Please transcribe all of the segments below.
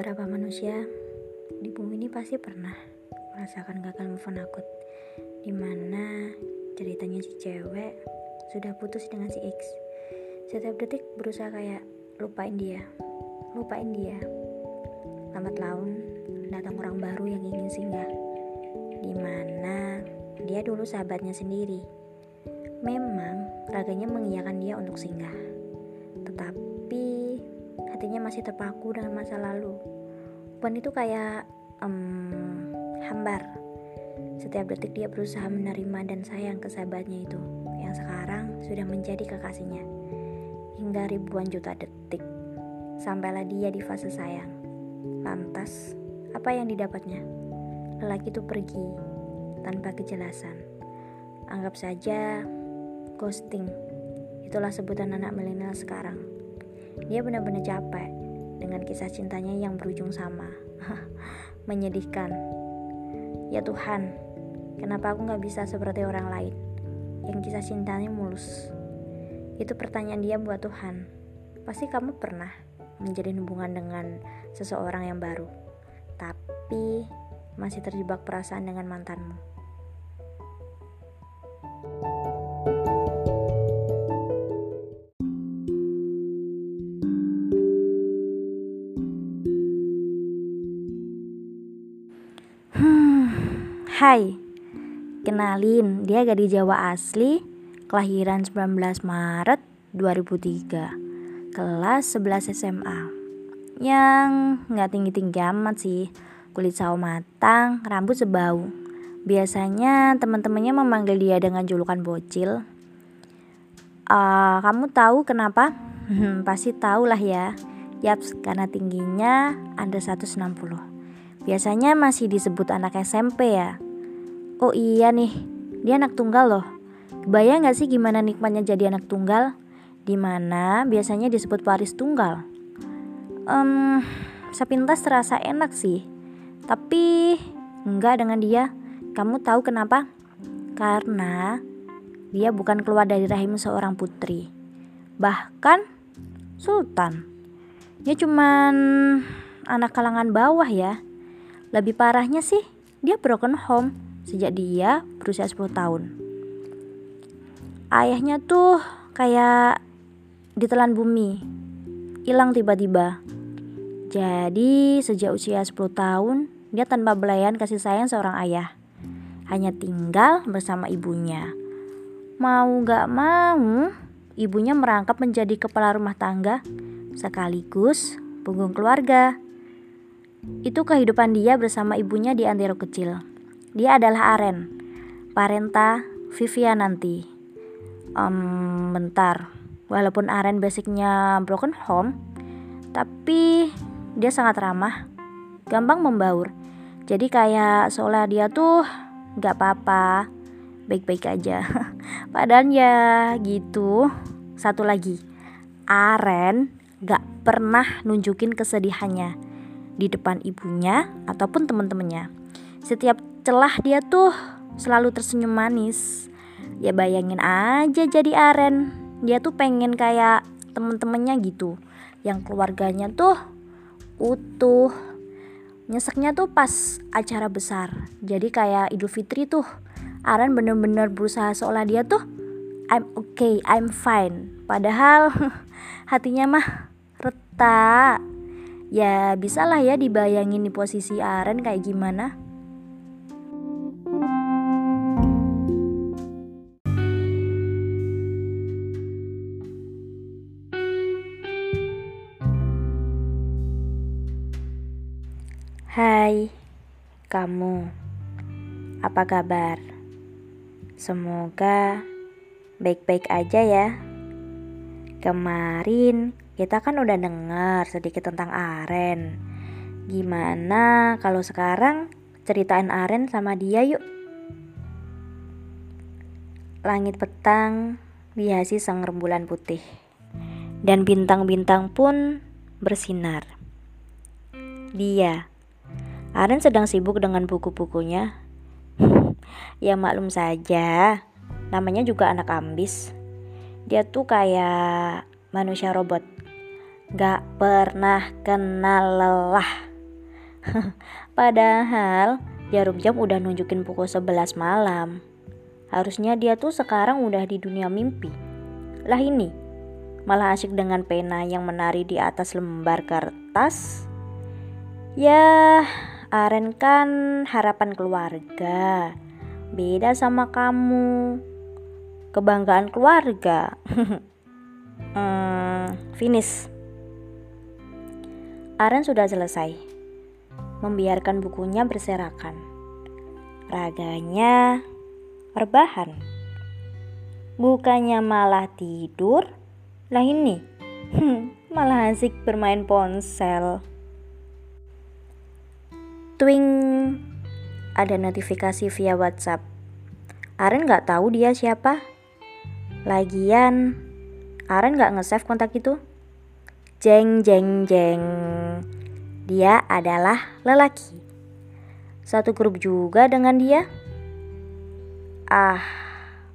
Beberapa manusia di bumi ini pasti pernah merasakan gagal move on akut Di mana ceritanya si cewek sudah putus dengan si X. Setiap detik berusaha kayak lupain dia Lupain dia. Lambat laun datang orang baru yang ingin singgah Di mana dia dulu sahabatnya sendiri. Memang raganya mengiyakan dia untuk singgah Tetapi hatinya masih terpaku dengan masa lalu. Puan itu kayak um, hambar. Setiap detik dia berusaha menerima dan sayang ke sahabatnya itu, yang sekarang sudah menjadi kekasihnya. Hingga ribuan juta detik, sampailah dia di fase sayang. Lantas, apa yang didapatnya? Lelaki itu pergi tanpa kejelasan. Anggap saja ghosting. Itulah sebutan anak milenial sekarang. Dia benar-benar capek dengan kisah cintanya yang berujung sama. Menyedihkan. Ya Tuhan, kenapa aku gak bisa seperti orang lain yang kisah cintanya mulus? Itu pertanyaan dia buat Tuhan. Pasti kamu pernah menjadi hubungan dengan seseorang yang baru, tapi masih terjebak perasaan dengan mantanmu. Hai, kenalin dia gadis Jawa asli, kelahiran 19 Maret 2003, kelas 11 SMA. Yang nggak tinggi-tinggi amat sih, kulit sawo matang, rambut sebau. Biasanya teman-temannya memanggil dia dengan julukan bocil. Uh, kamu tahu kenapa? Hmm, pasti tahu lah ya. Yaps, karena tingginya ada 160. Biasanya masih disebut anak SMP ya. Oh iya nih, dia anak tunggal loh. Kebayang gak sih gimana nikmatnya jadi anak tunggal? Di mana biasanya disebut paris tunggal. Um, sepintas terasa enak sih. Tapi enggak dengan dia. Kamu tahu kenapa? Karena dia bukan keluar dari rahim seorang putri. Bahkan sultan. Dia cuman anak kalangan bawah ya. Lebih parahnya sih, dia broken home sejak dia berusia 10 tahun. Ayahnya tuh kayak ditelan bumi, hilang tiba-tiba. Jadi sejak usia 10 tahun, dia tanpa belayan kasih sayang seorang ayah. Hanya tinggal bersama ibunya. Mau gak mau, ibunya merangkap menjadi kepala rumah tangga sekaligus punggung keluarga. Itu kehidupan dia bersama ibunya di Antero kecil. Dia adalah Aren, Parenta Viviananti. Um, bentar, walaupun Aren basicnya broken home, tapi dia sangat ramah, gampang membaur. Jadi kayak seolah dia tuh gak apa-apa, baik-baik aja. Padahal ya gitu. Satu lagi, Aren gak pernah nunjukin kesedihannya di depan ibunya ataupun temen-temennya. Setiap celah dia tuh selalu tersenyum manis. Ya bayangin aja jadi Aren. Dia tuh pengen kayak temen-temennya gitu. Yang keluarganya tuh utuh. Nyeseknya tuh pas acara besar. Jadi kayak Idul Fitri tuh. Aren bener-bener berusaha seolah dia tuh I'm okay, I'm fine. Padahal hatinya mah retak. Ya bisalah ya dibayangin di posisi Aren kayak gimana. Hai, kamu, apa kabar? Semoga baik-baik aja ya. Kemarin kita kan udah dengar sedikit tentang Aren. Gimana kalau sekarang ceritain Aren sama dia yuk? Langit petang dihiasi sang rembulan putih. Dan bintang-bintang pun bersinar. Dia Aren sedang sibuk dengan buku-bukunya. ya maklum saja, namanya juga anak ambis. Dia tuh kayak manusia robot. Gak pernah kenal lelah. Padahal jarum jam udah nunjukin pukul 11 malam. Harusnya dia tuh sekarang udah di dunia mimpi. Lah ini, malah asyik dengan pena yang menari di atas lembar kertas. Ya, Aren kan harapan keluarga. Beda sama kamu. Kebanggaan keluarga. hmm, finish. Aren sudah selesai. Membiarkan bukunya berserakan. Raganya rebahan. Bukannya malah tidur, lah ini malah asik bermain ponsel. Twing, ada notifikasi via WhatsApp. Aren nggak tahu dia siapa. Lagian, Aren nggak nge-save kontak itu. Jeng jeng jeng. Dia adalah lelaki. Satu grup juga dengan dia. Ah,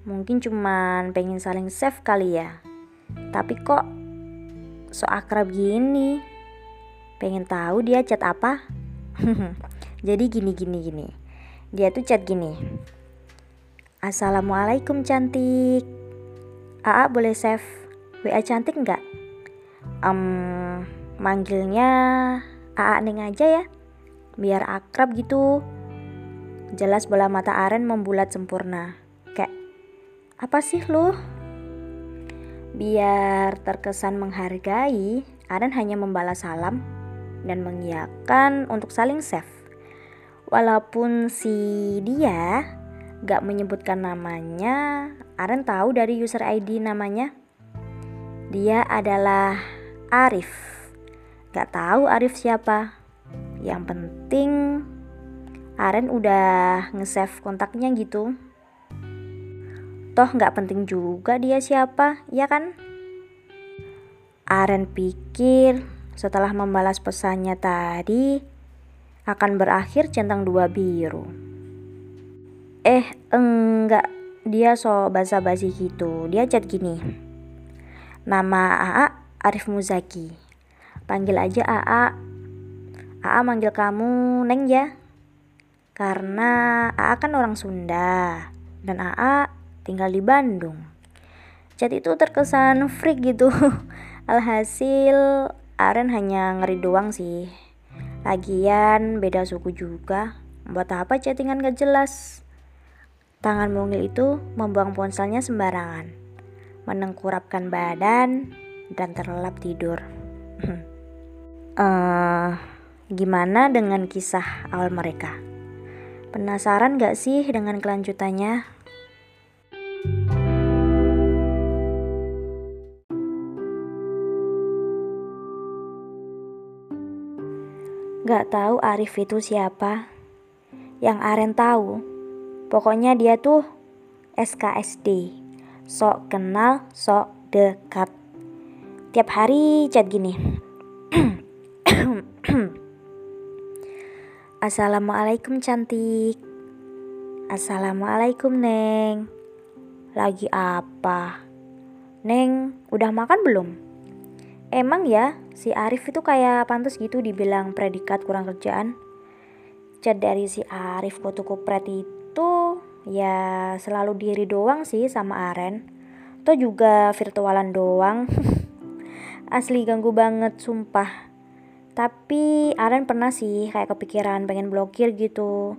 mungkin cuman pengen saling save kali ya. Tapi kok so akrab gini? Pengen tahu dia chat apa? Jadi gini gini gini. Dia tuh chat gini. Assalamualaikum cantik. Aa boleh save WA cantik nggak? um, manggilnya AA Neng aja ya biar akrab gitu jelas bola mata Aren membulat sempurna kayak apa sih lu biar terkesan menghargai Aren hanya membalas salam dan mengiyakan untuk saling save walaupun si dia gak menyebutkan namanya Aren tahu dari user ID namanya dia adalah Arif. Gak tahu Arif siapa. Yang penting Aren udah nge-save kontaknya gitu. Toh gak penting juga dia siapa, ya kan? Aren pikir setelah membalas pesannya tadi akan berakhir centang dua biru. Eh, enggak. Dia so basa-basi gitu. Dia chat gini. Nama AA Arif Muzaki. Panggil aja AA. AA manggil kamu Neng ya. Karena AA kan orang Sunda dan AA tinggal di Bandung. Chat itu terkesan freak gitu. Alhasil Aren hanya ngeri doang sih. Lagian beda suku juga. Buat apa chattingan gak jelas? Tangan mungil itu membuang ponselnya sembarangan. Menengkurapkan badan dan terlelap tidur. uh, gimana dengan kisah awal mereka? Penasaran gak sih dengan kelanjutannya? Gak tahu Arif itu siapa. Yang Aren tahu, pokoknya dia tuh SKSD. Sok kenal, sok dekat tiap hari chat gini Assalamualaikum cantik Assalamualaikum Neng Lagi apa? Neng, udah makan belum? Emang ya, si Arif itu kayak pantas gitu dibilang predikat kurang kerjaan? Chat dari si Arif foto kupret itu ya selalu diri doang sih sama Aren. Atau juga virtualan doang. Asli ganggu banget sumpah. Tapi Aren pernah sih kayak kepikiran pengen blokir gitu.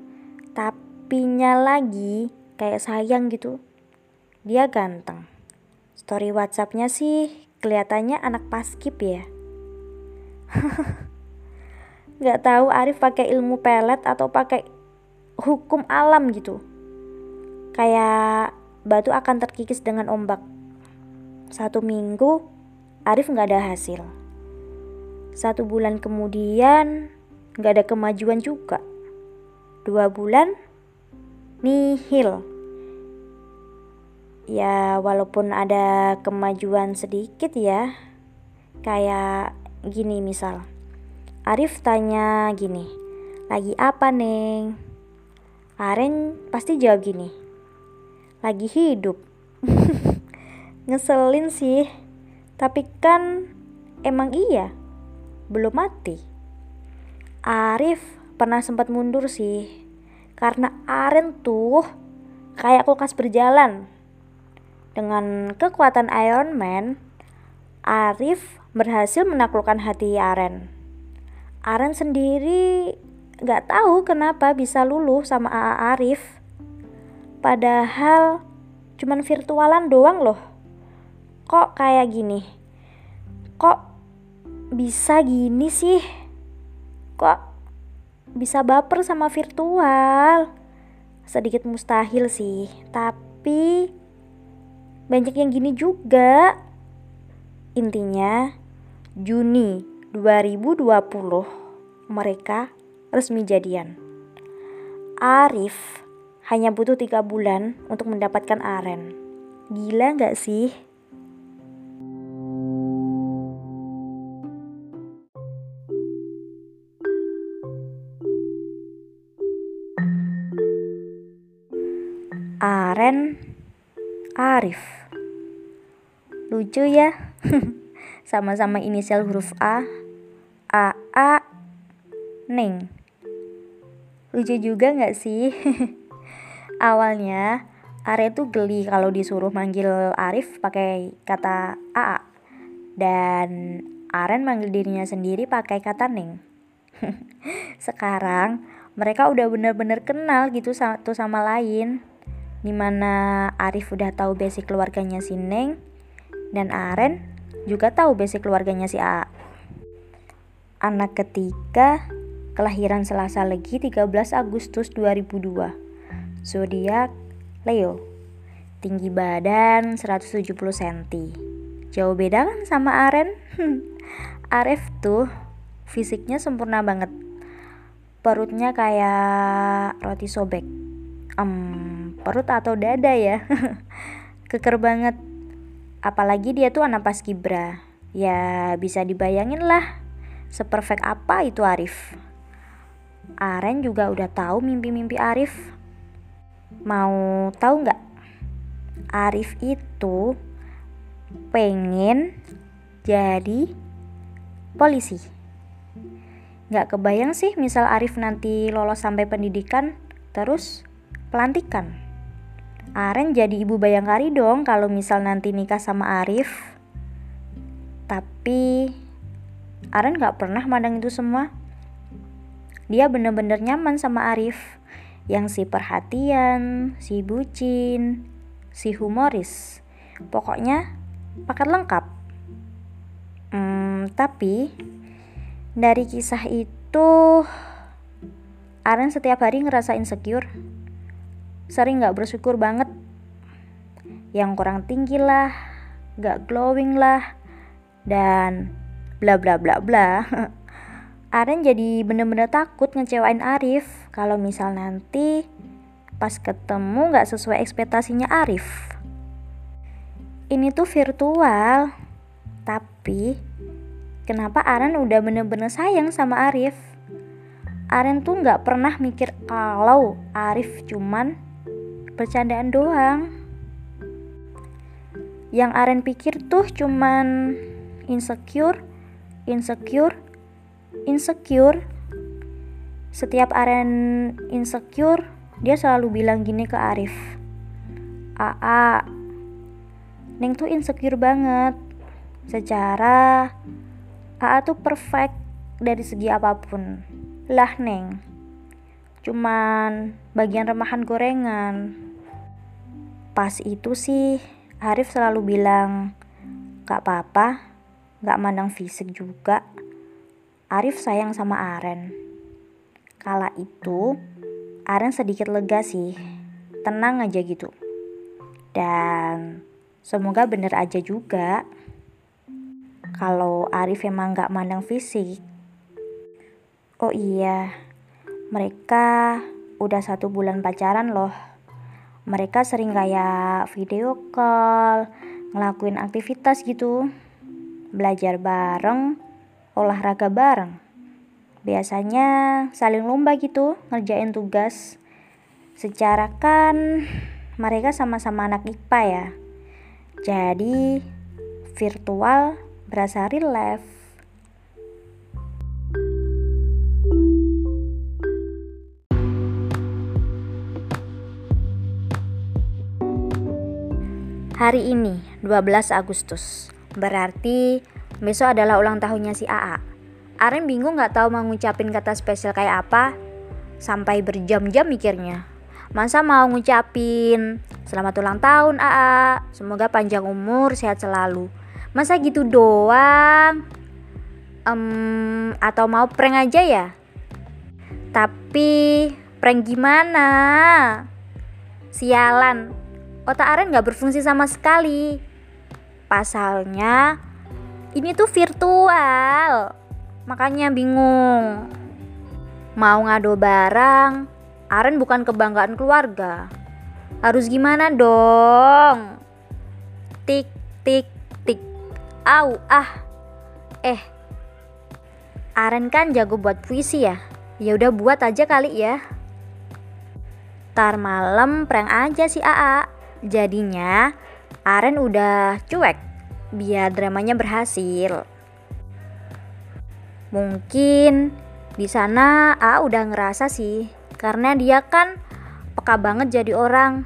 Tapi nya lagi kayak sayang gitu. Dia ganteng. Story whatsappnya sih kelihatannya anak paskip ya nggak tahu Arif pakai ilmu pelet atau pakai hukum alam gitu kayak batu akan terkikis dengan ombak satu minggu Arif nggak ada hasil. Satu bulan kemudian nggak ada kemajuan juga. Dua bulan nihil. Ya walaupun ada kemajuan sedikit ya. Kayak gini misal. Arif tanya gini. Lagi apa neng? Aren pasti jawab gini. Lagi hidup. Ngeselin sih. Tapi kan emang iya, belum mati. Arif pernah sempat mundur sih. Karena Aren tuh kayak kulkas berjalan. Dengan kekuatan Iron Man, Arif berhasil menaklukkan hati Aren. Aren sendiri gak tahu kenapa bisa luluh sama AA Arif. Padahal cuman virtualan doang loh. Kok kayak gini? Kok bisa gini sih? Kok bisa baper sama virtual? Sedikit mustahil sih, tapi banyak yang gini juga. Intinya, Juni 2020 mereka resmi jadian. Arif hanya butuh tiga bulan untuk mendapatkan Aren. Gila nggak sih? Aren Arif Lucu ya. Sama-sama inisial huruf A. A A Neng. Lucu juga nggak sih? Awalnya Are tuh geli kalau disuruh manggil Arif pakai kata A dan Aren manggil dirinya sendiri pakai kata Neng. Sekarang mereka udah bener-bener kenal gitu satu sama lain. Di mana Arif udah tahu basic keluarganya si Neng, dan Aren juga tahu basic keluarganya si A. Anak ketiga kelahiran Selasa Legi 13 Agustus 2002. Zodiak Leo. Tinggi badan 170 cm. Jauh beda kan sama Aren? Arif tuh fisiknya sempurna banget. Perutnya kayak roti sobek. Um, perut atau dada ya. Keker banget. Apalagi dia tuh anak pas kibra. Ya bisa dibayangin lah. Seperfect apa itu Arif? Aren juga udah tahu mimpi-mimpi Arif. Mau tahu nggak? Arif itu pengen jadi polisi. Nggak kebayang sih misal Arif nanti lolos sampai pendidikan terus pelantikan Aren jadi ibu bayangkari dong kalau misal nanti nikah sama Arif. Tapi Aren gak pernah mandang itu semua. Dia bener-bener nyaman sama Arif. Yang si perhatian, si bucin, si humoris. Pokoknya paket lengkap. Hmm, tapi dari kisah itu Aren setiap hari ngerasa insecure sering gak bersyukur banget. Yang kurang tinggi lah gak glowing lah dan bla bla bla bla. Aren jadi bener-bener takut ngecewain Arif kalau misal nanti pas ketemu gak sesuai ekspektasinya Arif. Ini tuh virtual tapi kenapa Aren udah bener-bener sayang sama Arif? Aren tuh gak pernah mikir kalau Arif cuman bercandaan doang. Yang Aren pikir tuh cuman insecure insecure insecure. Setiap Aren insecure dia selalu bilang gini ke Arif. Aa Neng tuh insecure banget. Secara Aa tuh perfect dari segi apa pun. Lah Neng. Cuman bagian remahan gorengan. Pas itu sih Arif selalu bilang Gak apa-apa Gak mandang fisik juga. Arif sayang sama Aren. Kala itu Aren sedikit lega sih. Tenang aja gitu. Dan semoga bener aja juga. Kalau Arif emang gak mandang fisik. Oh iya Mereka udah satu bulan pacaran loh mereka sering kayak video call, ngelakuin aktivitas gitu, belajar bareng, olahraga bareng. Biasanya saling lomba gitu, ngerjain tugas. Secara kan mereka sama-sama anak IPA ya. Jadi virtual berasa real life. Hari ini 12 Agustus. Berarti besok adalah ulang tahunnya si AA. Aren bingung gak tahu mau ngucapin kata spesial kayak apa. Sampai berjam-jam mikirnya. Masa mau ngucapin selamat ulang tahun AA, semoga panjang umur, sehat selalu. Masa gitu doang? Um, atau mau prank aja ya? Tapi prank gimana? Sialan, otak Aren gak berfungsi sama sekali. Pasalnya, ini tuh virtual, makanya bingung. Mau ngado barang, Aren bukan kebanggaan keluarga. Harus gimana dong? Tik, tik, tik. Au, ah. Eh, Aren kan jago buat puisi ya. Ya udah buat aja kali ya. Tar malam prank aja si AA. Jadinya Aren udah cuek biar dramanya berhasil. Mungkin di sana A udah ngerasa sih karena dia kan peka banget jadi orang.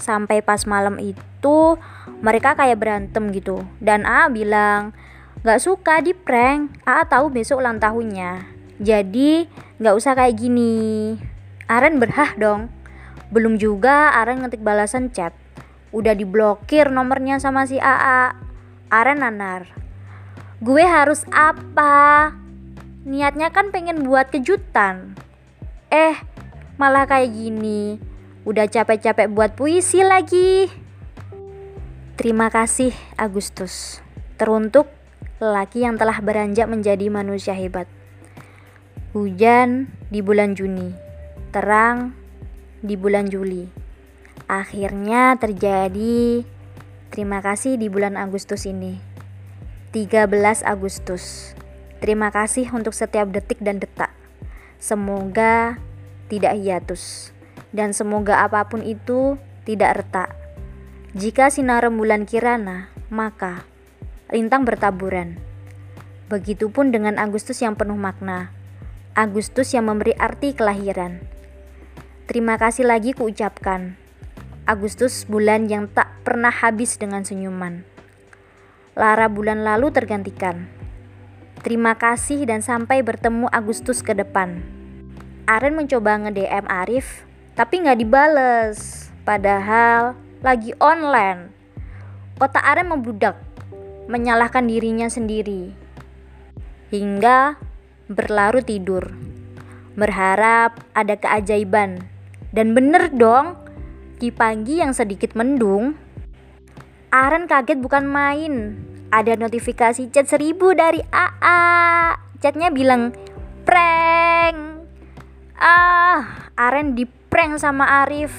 Sampai pas malam itu mereka kayak berantem gitu dan A bilang gak suka di prank. A tahu besok ulang tahunnya. Jadi gak usah kayak gini. Aren berhah dong. Belum juga Aren ngetik balasan chat. Udah diblokir nomornya sama si AA. Aren nanar. Gue harus apa? Niatnya kan pengen buat kejutan. Eh, malah kayak gini. Udah capek-capek buat puisi lagi. Terima kasih Agustus. Teruntuk lelaki yang telah beranjak menjadi manusia hebat. Hujan di bulan Juni. Terang di bulan Juli. Akhirnya terjadi terima kasih di bulan Agustus ini. 13 Agustus. Terima kasih untuk setiap detik dan detak. Semoga tidak hiatus dan semoga apa pun itu tidak retak. Jika sinar rembulan kirana, maka lintang bertaburan. Begitupun dengan Agustus yang penuh makna. Agustus yang memberi arti kelahiran. Terima kasih lagi kuucapkan. Agustus bulan yang tak pernah habis dengan senyuman. Lara bulan lalu tergantikan. Terima kasih dan sampai bertemu Agustus ke depan. Aren mencoba nge-DM Arif, tapi nggak dibales. Padahal lagi online. Otak Aren membludak, menyalahkan dirinya sendiri. Hingga berlarut tidur. Berharap ada keajaiban dan bener dong, di pagi yang sedikit mendung, Aren kaget bukan main. Ada notifikasi chat seribu dari AA. Chatnya bilang, prank. Ah, Aren di prank sama Arif.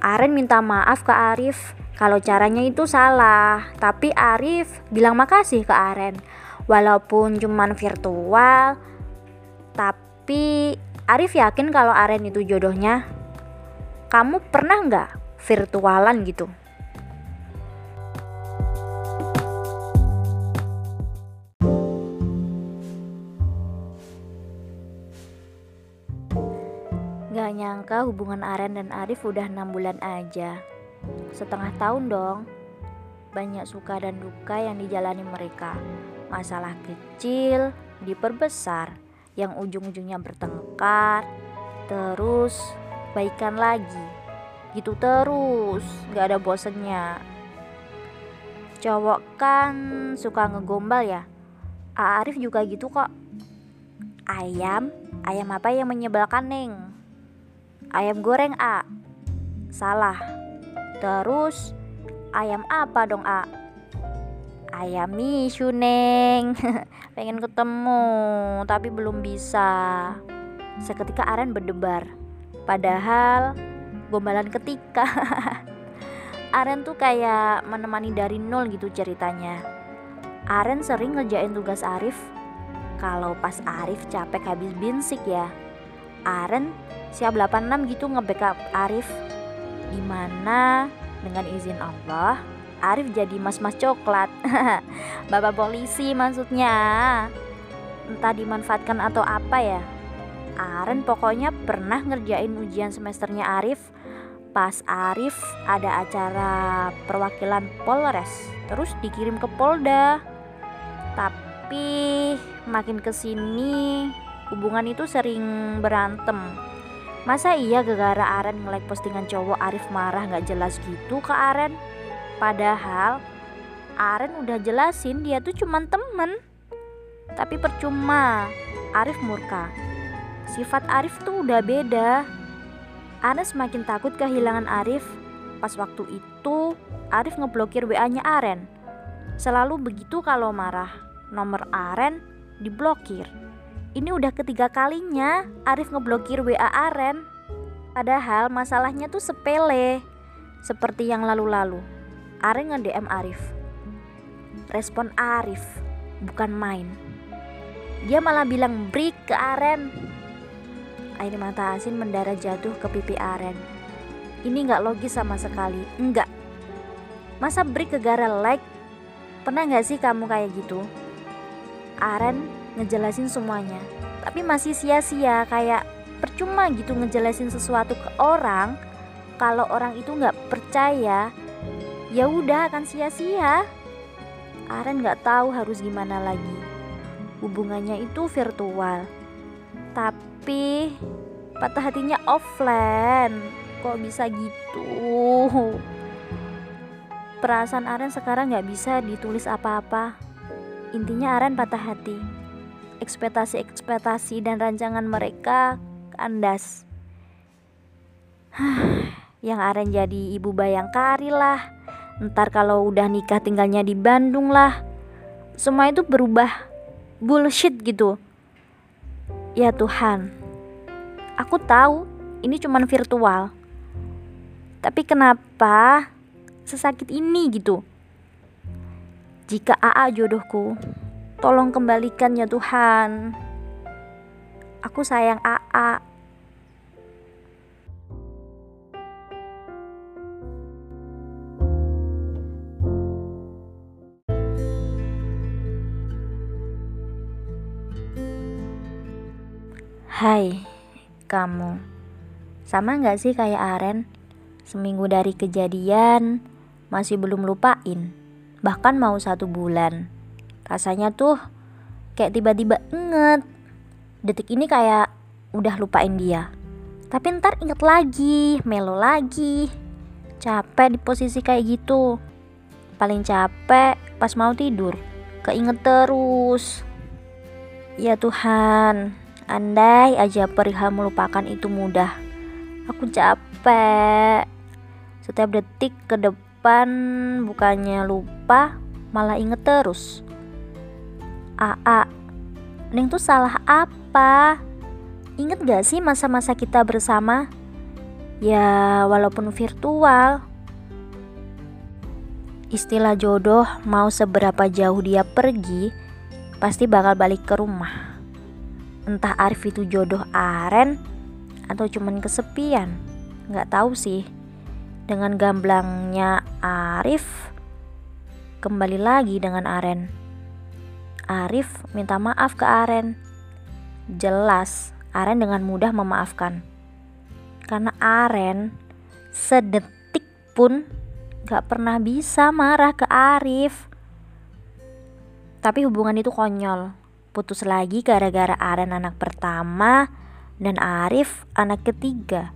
Aren minta maaf ke Arif kalau caranya itu salah. Tapi Arif bilang makasih ke Aren. Walaupun cuman virtual, tapi Arif yakin kalau Aren itu jodohnya. Kamu pernah nggak virtualan gitu? Gak nyangka hubungan Aren dan Arif udah enam bulan aja. Setengah tahun dong. Banyak suka dan duka yang dijalani mereka. Masalah kecil diperbesar yang ujung-ujungnya bertengkar terus baikan lagi. Gitu terus gak ada bosennya. Cowok kan suka ngegombal ya? A Arif juga gitu kok. Ayam? Ayam apa yang menyebalkan neng? Ayam goreng A. Salah. Terus ayam apa dong A? Ayam misu neng. Pengen ketemu tapi belum bisa. Seketika Aren berdebar padahal gombalan ketika. Aren tuh kayak menemani dari nol gitu ceritanya. Aren sering ngerjain tugas Arif. Kalau pas Arif capek habis binsik ya. Aren siap 86 gitu nge-backup Arif. Gimana dengan izin Allah Arif jadi mas-mas coklat. Bapak polisi maksudnya. Entah dimanfaatkan atau apa ya Aren pokoknya pernah ngerjain ujian semesternya Arif. Pas Arif ada acara perwakilan Polres terus dikirim ke Polda. Tapi makin ke sini hubungan itu sering berantem. Masa iya gegara Aren nge-like postingan cowok Arif marah gak jelas gitu ke Aren? Padahal Aren udah jelasin dia tuh cuman temen. Tapi percuma Arif murka sifat Arif tuh udah beda. Aren semakin takut kehilangan Arif. Pas waktu itu Arif ngeblokir WA-nya Aren. Selalu begitu kalau marah nomor Aren diblokir. Ini udah ketiga kalinya Arif ngeblokir WA Aren. Padahal masalahnya tuh sepele seperti yang lalu-lalu. Aren nge-DM Arif. Respon Arif bukan main. Dia malah bilang break ke Aren air mata asin mendarat jatuh ke pipi Aren. Ini nggak logis sama sekali. Enggak masa break ke gara like? Pernah nggak sih kamu kayak gitu? Aren ngejelasin semuanya. Tapi masih sia-sia kayak percuma gitu ngejelasin sesuatu ke orang kalau orang itu nggak percaya. Ya udah akan sia-sia. Aren nggak tahu harus gimana lagi. Hubungannya itu virtual, tapi patah hatinya offline. Kok bisa gitu? Perasaan Aren sekarang nggak bisa ditulis apa-apa. Intinya Aren patah hati. Ekspektasi-ekspektasi dan rancangan mereka kandas. Yang Aren jadi ibu bayangkari lah Ntar kalau udah nikah tinggalnya di Bandung lah Semua itu berubah Bullshit gitu Ya Tuhan Aku tahu ini cuman virtual. Tapi kenapa Sesakit ini gitu? Jika AA jodohku Tolong kembalikan ya Tuhan. Aku sayang AA Hai, kamu. Sama gak sih kayak Aren? Seminggu dari kejadian, masih belum lupain. Bahkan mau satu bulan. Rasanya tuh kayak tiba-tiba inget. Detik ini kayak udah lupain dia. Tapi ntar inget lagi, melo lagi. Capek di posisi kayak gitu. Paling capek pas mau tidur. Keinget terus. Ya Tuhan, Andai aja perihal melupakan itu mudah. Aku capek. Setiap detik ke depan bukannya lupa, malah inget terus. Aa, Neng tuh salah apa? Ingat gak sih masa-masa kita bersama? Ya, walaupun virtual. Istilah jodoh mau seberapa jauh dia pergi, pasti bakal balik ke rumah entah Arif itu jodoh Aren atau cuman kesepian. Nggak tahu sih. Dengan gamblangnya Arif kembali lagi dengan Aren. Arif minta maaf ke Aren. Jelas Aren dengan mudah memaafkan. Karena Aren sedetik pun gak pernah bisa marah ke Arif. Tapi hubungan itu konyol putus lagi gara-gara Aren anak pertama dan Arif anak ketiga.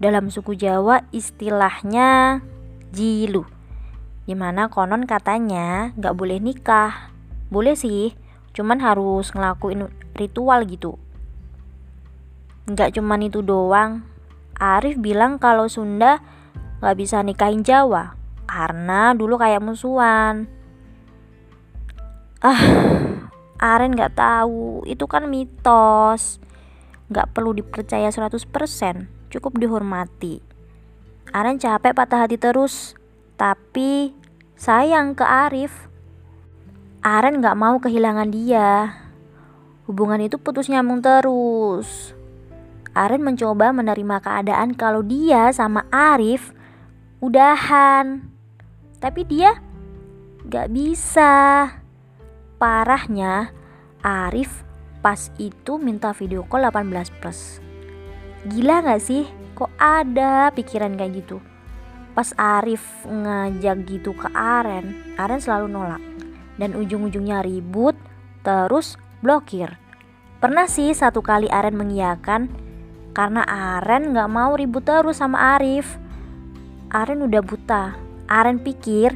Dalam suku Jawa istilahnya jilu. Di mana konon katanya gak boleh nikah. Boleh sih, cuman harus ngelakuin ritual gitu. Gak cuman itu doang. Arif bilang kalau Sunda gak bisa nikahin Jawa. Karena dulu kayak musuhan. Ah, Aren gak tahu, itu kan mitos. Gak perlu dipercaya 100%, cukup dihormati. Aren capek patah hati terus, tapi sayang ke Arif. Aren gak mau kehilangan dia. Hubungan itu putus nyambung terus. Aren mencoba menerima keadaan kalau dia sama Arif udahan. Tapi dia gak bisa. Parahnya, Arif pas itu minta video call 18 plus. Gila gak sih? Kok ada pikiran kayak gitu? Pas Arif ngajak gitu ke Aren, Aren selalu nolak. Dan ujung-ujungnya ribut, terus blokir. Pernah sih satu kali Aren mengiyakan, karena Aren gak mau ribut terus sama Arif. Aren udah buta. Aren pikir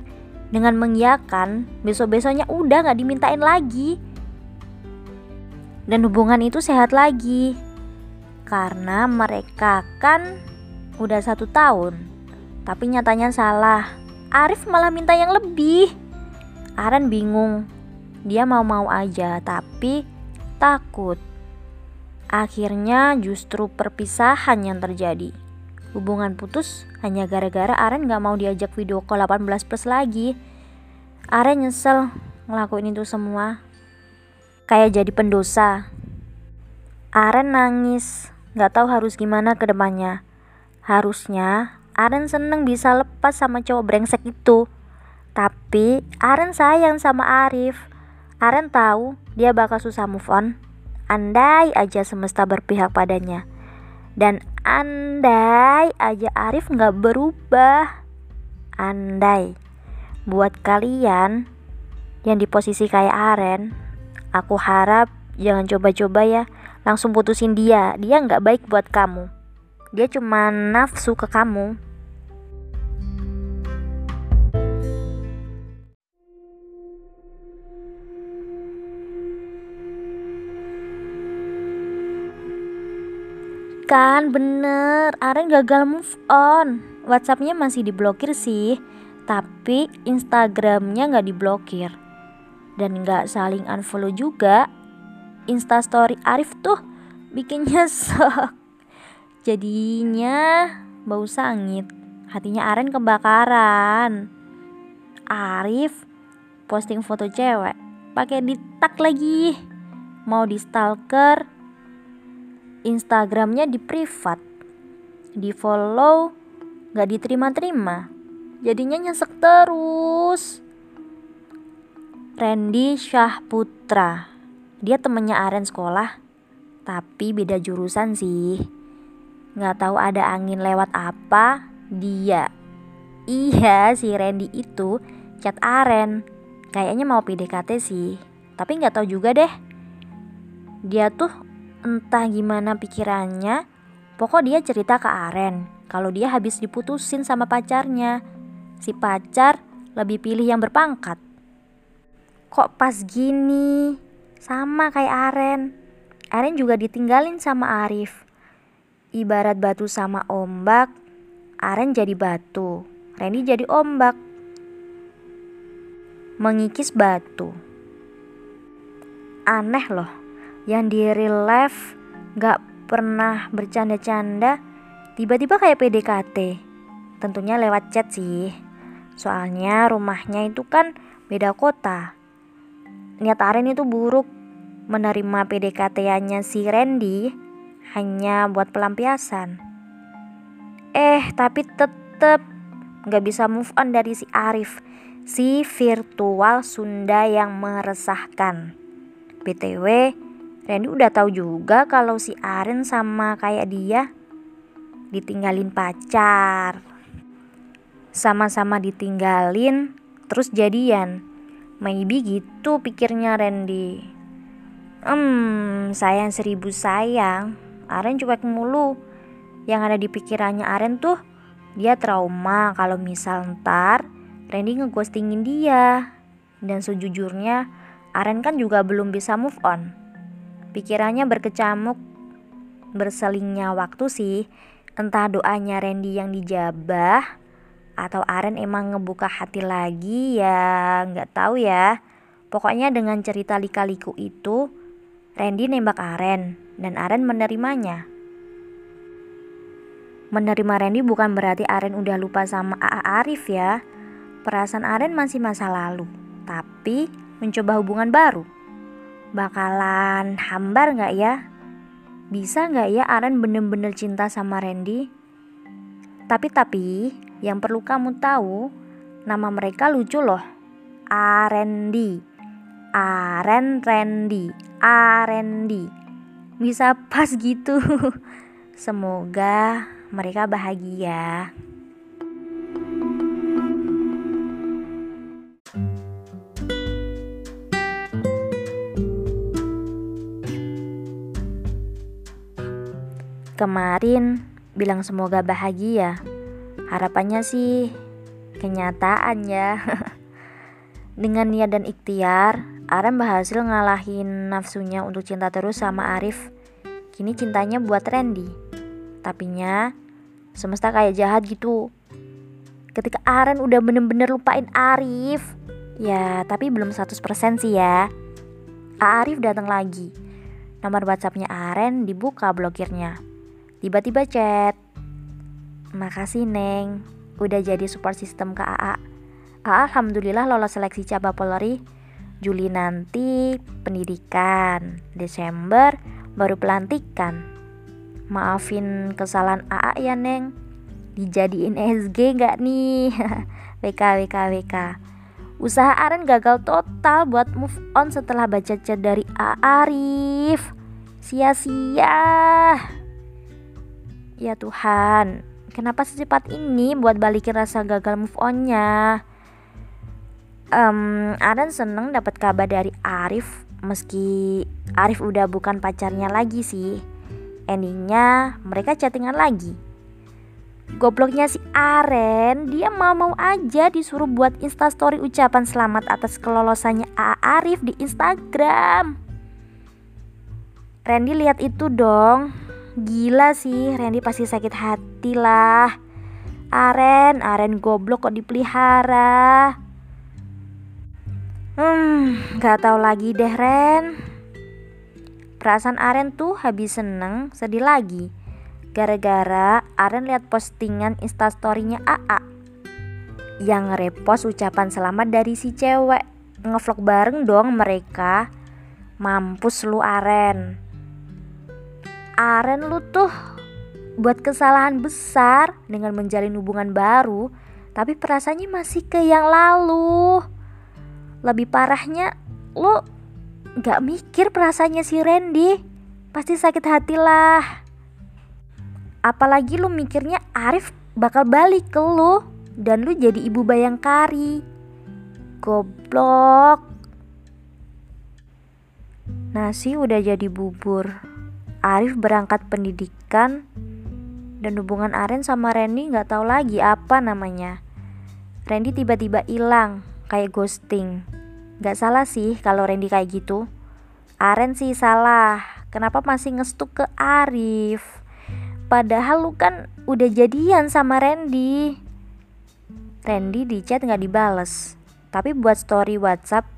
dengan mengiyakan, besok-besoknya udah gak dimintain lagi. Dan hubungan itu sehat lagi karena mereka kan udah satu tahun. Tapi nyatanya salah. Arif malah minta yang lebih. Aren bingung. Dia mau-mau aja, tapi takut. Akhirnya justru perpisahan yang terjadi. Hubungan putus hanya gara-gara Aren gak mau diajak video call 18 plus lagi. Aren nyesel ngelakuin itu semua. Kayak jadi pendosa. Aren nangis Gak tahu harus gimana ke depannya. Harusnya Aren seneng bisa lepas sama cowok brengsek itu. Tapi Aren sayang sama Arif. Aren tahu dia bakal susah move on. Andai aja semesta berpihak padanya. Dan andai aja Arif gak berubah. Andai. Buat kalian yang di posisi kayak Aren, aku harap jangan coba-coba ya langsung putusin dia dia nggak baik buat kamu dia cuma nafsu ke kamu Kan? Bener, Aren gagal move on. Whatsappnya masih diblokir sih. Tapi Instagramnya nggak diblokir. Dan nggak saling unfollow juga. Instastory Arif tuh bikin nyesek. Jadinya bau sangit. Hatinya Aren kebakaran. Arif posting foto cewek. Pakai ditak lagi. Mau di stalker Instagramnya di privat di follow gak diterima-terima jadinya nyesek terus Randy Syahputra dia temennya Aren sekolah, tapi beda jurusan sih. Nggak tahu ada angin lewat apa, dia. Iya, si Randy itu chat Aren. Kayaknya mau PDKT sih, tapi nggak tahu juga deh. Dia tuh entah gimana pikirannya, pokok dia cerita ke Aren kalau dia habis diputusin sama pacarnya. Si pacar lebih pilih yang berpangkat. Kok pas gini? Sama kayak Aren. Aren juga ditinggalin sama Arif. Ibarat batu sama ombak, Aren jadi batu, Randy jadi ombak. Mengikis batu. Aneh loh, yang di real life gak pernah bercanda-canda, tiba-tiba kayak PDKT. Tentunya lewat chat sih. Soalnya rumahnya itu kan beda kota niat Aren itu buruk menerima PDKT-nya si Randy hanya buat pelampiasan. Eh, tapi tetep gak bisa move on dari si Arif, si virtual Sunda yang meresahkan. BTW, Randy udah tahu juga kalau si Aren sama kayak dia ditinggalin pacar. Sama-sama ditinggalin, terus jadian. Maybe gitu pikirnya Randy. Hmm, sayang seribu sayang. Aren cuek mulu. Yang ada di pikirannya Aren tuh dia trauma kalau misal ntar Randy ngeghostingin dia. Dan sejujurnya Aren kan juga belum bisa move on. Pikirannya berkecamuk berselingnya waktu sih. Entah doanya Randy yang dijabah atau Aren emang ngebuka hati lagi ya nggak tahu ya. Pokoknya dengan cerita lika-liku itu Randy nembak Aren dan Aren menerimanya. Menerima Randy bukan berarti Aren udah lupa sama AA Arif ya. Perasaan Aren masih masa lalu tapi mencoba hubungan baru bakalan hambar nggak ya bisa nggak ya Aren bener-bener cinta sama Randy tapi tapi yang perlu kamu tahu, nama mereka lucu loh. Arendi. Aren Randy. Arendi. Bisa pas gitu. Semoga mereka bahagia. Kemarin bilang semoga bahagia. Harapannya sih kenyataan ya. Dengan niat dan ikhtiar, Aren berhasil ngalahin nafsunya untuk cinta terus sama Arif. Kini cintanya buat Randy. Tapinya semesta kayak jahat gitu. Ketika Aren udah bener-bener lupain Arif, ya tapi belum 100% sih ya. Arif datang lagi. Nomor WhatsAppnya Aren dibuka blokirnya. Tiba-tiba chat. Makasih Neng, udah jadi support system ke AA. AA alhamdulillah lolos seleksi cabang Polri. Juli nanti pendidikan. Desember baru pelantikan. Maafin kesalahan AA ya Neng. Dijadiin SG gak nih? WK WK WK. Usaha Aren gagal total buat move on setelah baca chat dari A Arif. Sia-sia. Ya Tuhan, kenapa secepat ini buat balikin rasa gagal move onnya? Um, Adan seneng dapat kabar dari Arif meski Arif udah bukan pacarnya lagi sih. Endingnya mereka chattingan lagi. Gobloknya si Aren, dia mau-mau aja disuruh buat instastory ucapan selamat atas kelolosannya A Arif di Instagram. Randy lihat itu dong, Gila sih, Randy pasti sakit hati lah. Aren, Aren goblok kok dipelihara. Hmm, gak tau lagi deh Ren. Perasaan Aren tuh habis seneng, sedih lagi. Gara-gara Aren lihat postingan instastorynya AA yang nge-repost ucapan selamat dari si cewek. Ngevlog bareng dong mereka. Mampus lu Aren. Aren lu tuh buat kesalahan besar dengan menjalin hubungan baru, tapi perasaannya masih ke yang lalu. Lebih parahnya, lu gak mikir perasaannya si Randy. Pasti sakit hati lah. Apalagi lu mikirnya Arif bakal balik ke lu dan lu jadi ibu bayangkari. Goblok. Nasi udah jadi bubur. Arif berangkat pendidikan dan hubungan Aren sama Randy nggak tahu lagi apa namanya. Randy tiba-tiba hilang kayak ghosting. Gak salah sih kalau Randy kayak gitu. Aren sih salah. Kenapa masih ngestuk ke Arif? Padahal lu kan udah jadian sama Randy. Randy di chat nggak dibales. Tapi buat story WhatsApp,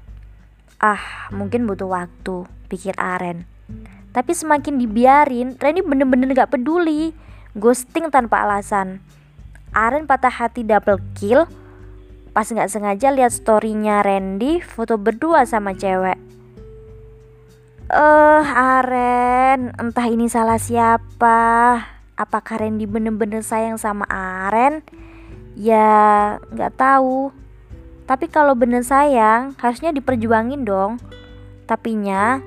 ah mungkin butuh waktu, pikir Aren. Tapi semakin dibiarin, Randy bener-bener gak peduli. Ghosting tanpa alasan. Aren patah hati double kill pas gak sengaja lihat storynya Randy foto berdua sama cewek. Eh, uh, Aren, entah ini salah siapa. Apakah Randy bener-bener sayang sama Aren? Ya, nggak tahu. Tapi kalau bener sayang, harusnya diperjuangin dong. Tapinya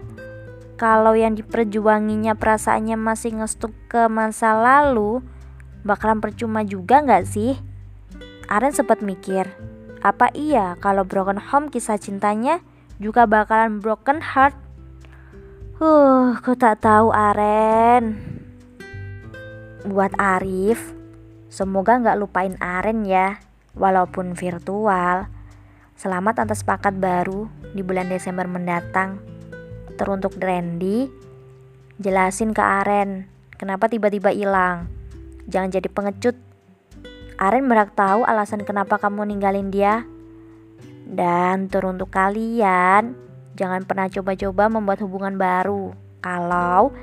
kalau yang diperjuanginya perasaannya masih ngestuk ke masa lalu, bakalan percuma juga nggak sih? Aren sempat mikir, apa iya kalau broken home kisah cintanya juga bakalan broken heart? Huh, ku tak tahu Aren. Buat Arif, semoga nggak lupain Aren ya, walaupun virtual. Selamat atas paket baru di bulan Desember mendatang teruntuk Randy, jelasin ke Aren kenapa tiba-tiba hilang. Jangan jadi pengecut. Aren berhak tahu alasan kenapa kamu ninggalin dia. Dan teruntuk kalian, jangan pernah coba-coba membuat hubungan baru. Kalau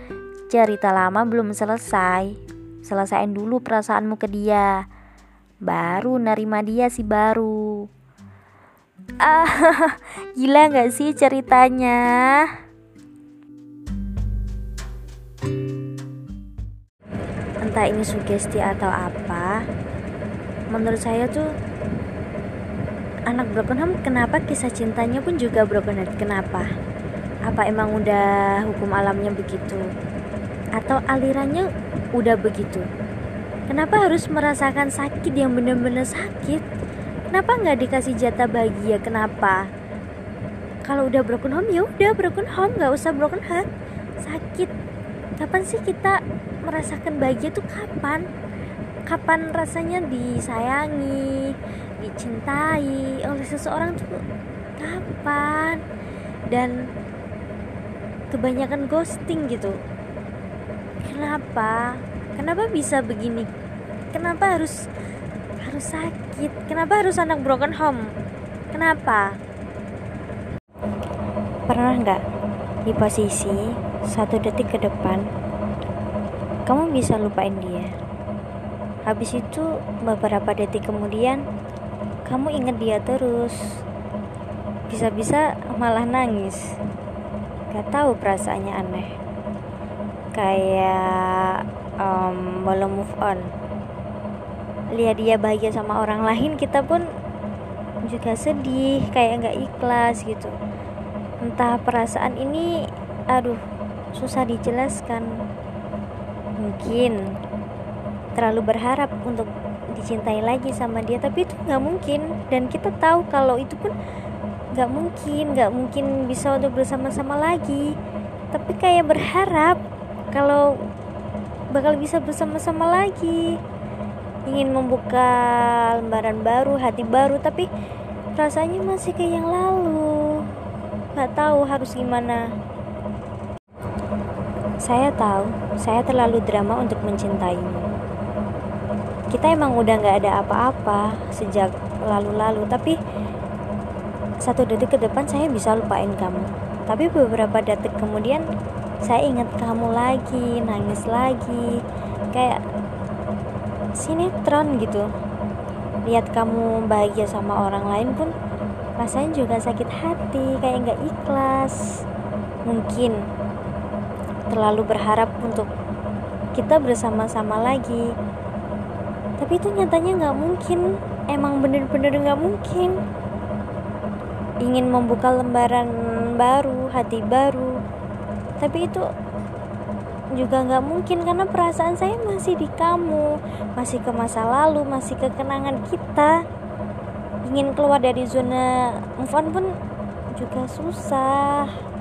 cerita lama belum selesai, selesaiin dulu perasaanmu ke dia. Baru nerima dia si baru. Ah, gila gak sih ceritanya? Entah ini sugesti atau apa menurut saya tuh anak broken home kenapa kisah cintanya pun juga broken heart? Kenapa? Apa emang udah hukum alamnya begitu? Atau alirannya udah begitu? Kenapa harus merasakan sakit yang benar-benar sakit? Kenapa nggak dikasih jatah bahagia? Kenapa? Kalau udah broken home ya udah broken home nggak usah broken heart. Sakit. Kapan sih kita merasakan bahagia tuh kapan? Kapan rasanya disayangi dicintai oleh seseorang tuh kapan? Dan kebanyakan ghosting gitu. Kenapa? Kenapa bisa begini? Kenapa harus harus sakit? Kenapa harus anak broken home? Kenapa? Pernah nggak di posisi satu detik ke depan kamu bisa lupain dia. Habis itu beberapa detik kemudian kamu inget dia terus. Bisa-bisa malah nangis. Gak tahu perasaannya aneh. Kayak um, belum move on. Lihat dia bahagia sama orang lain kita pun juga sedih kayak nggak ikhlas gitu. Entah perasaan ini aduh susah dijelaskan mungkin terlalu berharap untuk dicintai lagi sama dia tapi itu nggak mungkin. Dan kita tahu kalau itu pun nggak mungkin nggak mungkin bisa untuk bersama-sama lagi. Tapi kayak berharap kalau bakal bisa bersama-sama lagi. Ingin membuka lembaran baru hati baru tapi rasanya masih kayak yang lalu. Nggak tahu harus gimana saya tahu saya terlalu drama untuk mencintaimu. Kita emang udah nggak ada apa-apa sejak lalu-lalu tapi satu detik ke depan saya bisa lupain kamu. Tapi beberapa detik kemudian saya ingat kamu lagi nangis lagi kayak sinetron gitu. Lihat kamu bahagia sama orang lain pun rasanya juga sakit hati kayak nggak ikhlas. Mungkin terlalu berharap untuk kita bersama-sama lagi tapi itu nyatanya nggak mungkin emang bener-bener nggak mungkin ingin membuka lembaran baru, hati baru. Tapi itu juga nggak mungkin karena perasaan saya masih di kamu, masih ke masa lalu, masih ke kenangan kita. Ingin keluar dari zona move on pun juga susah.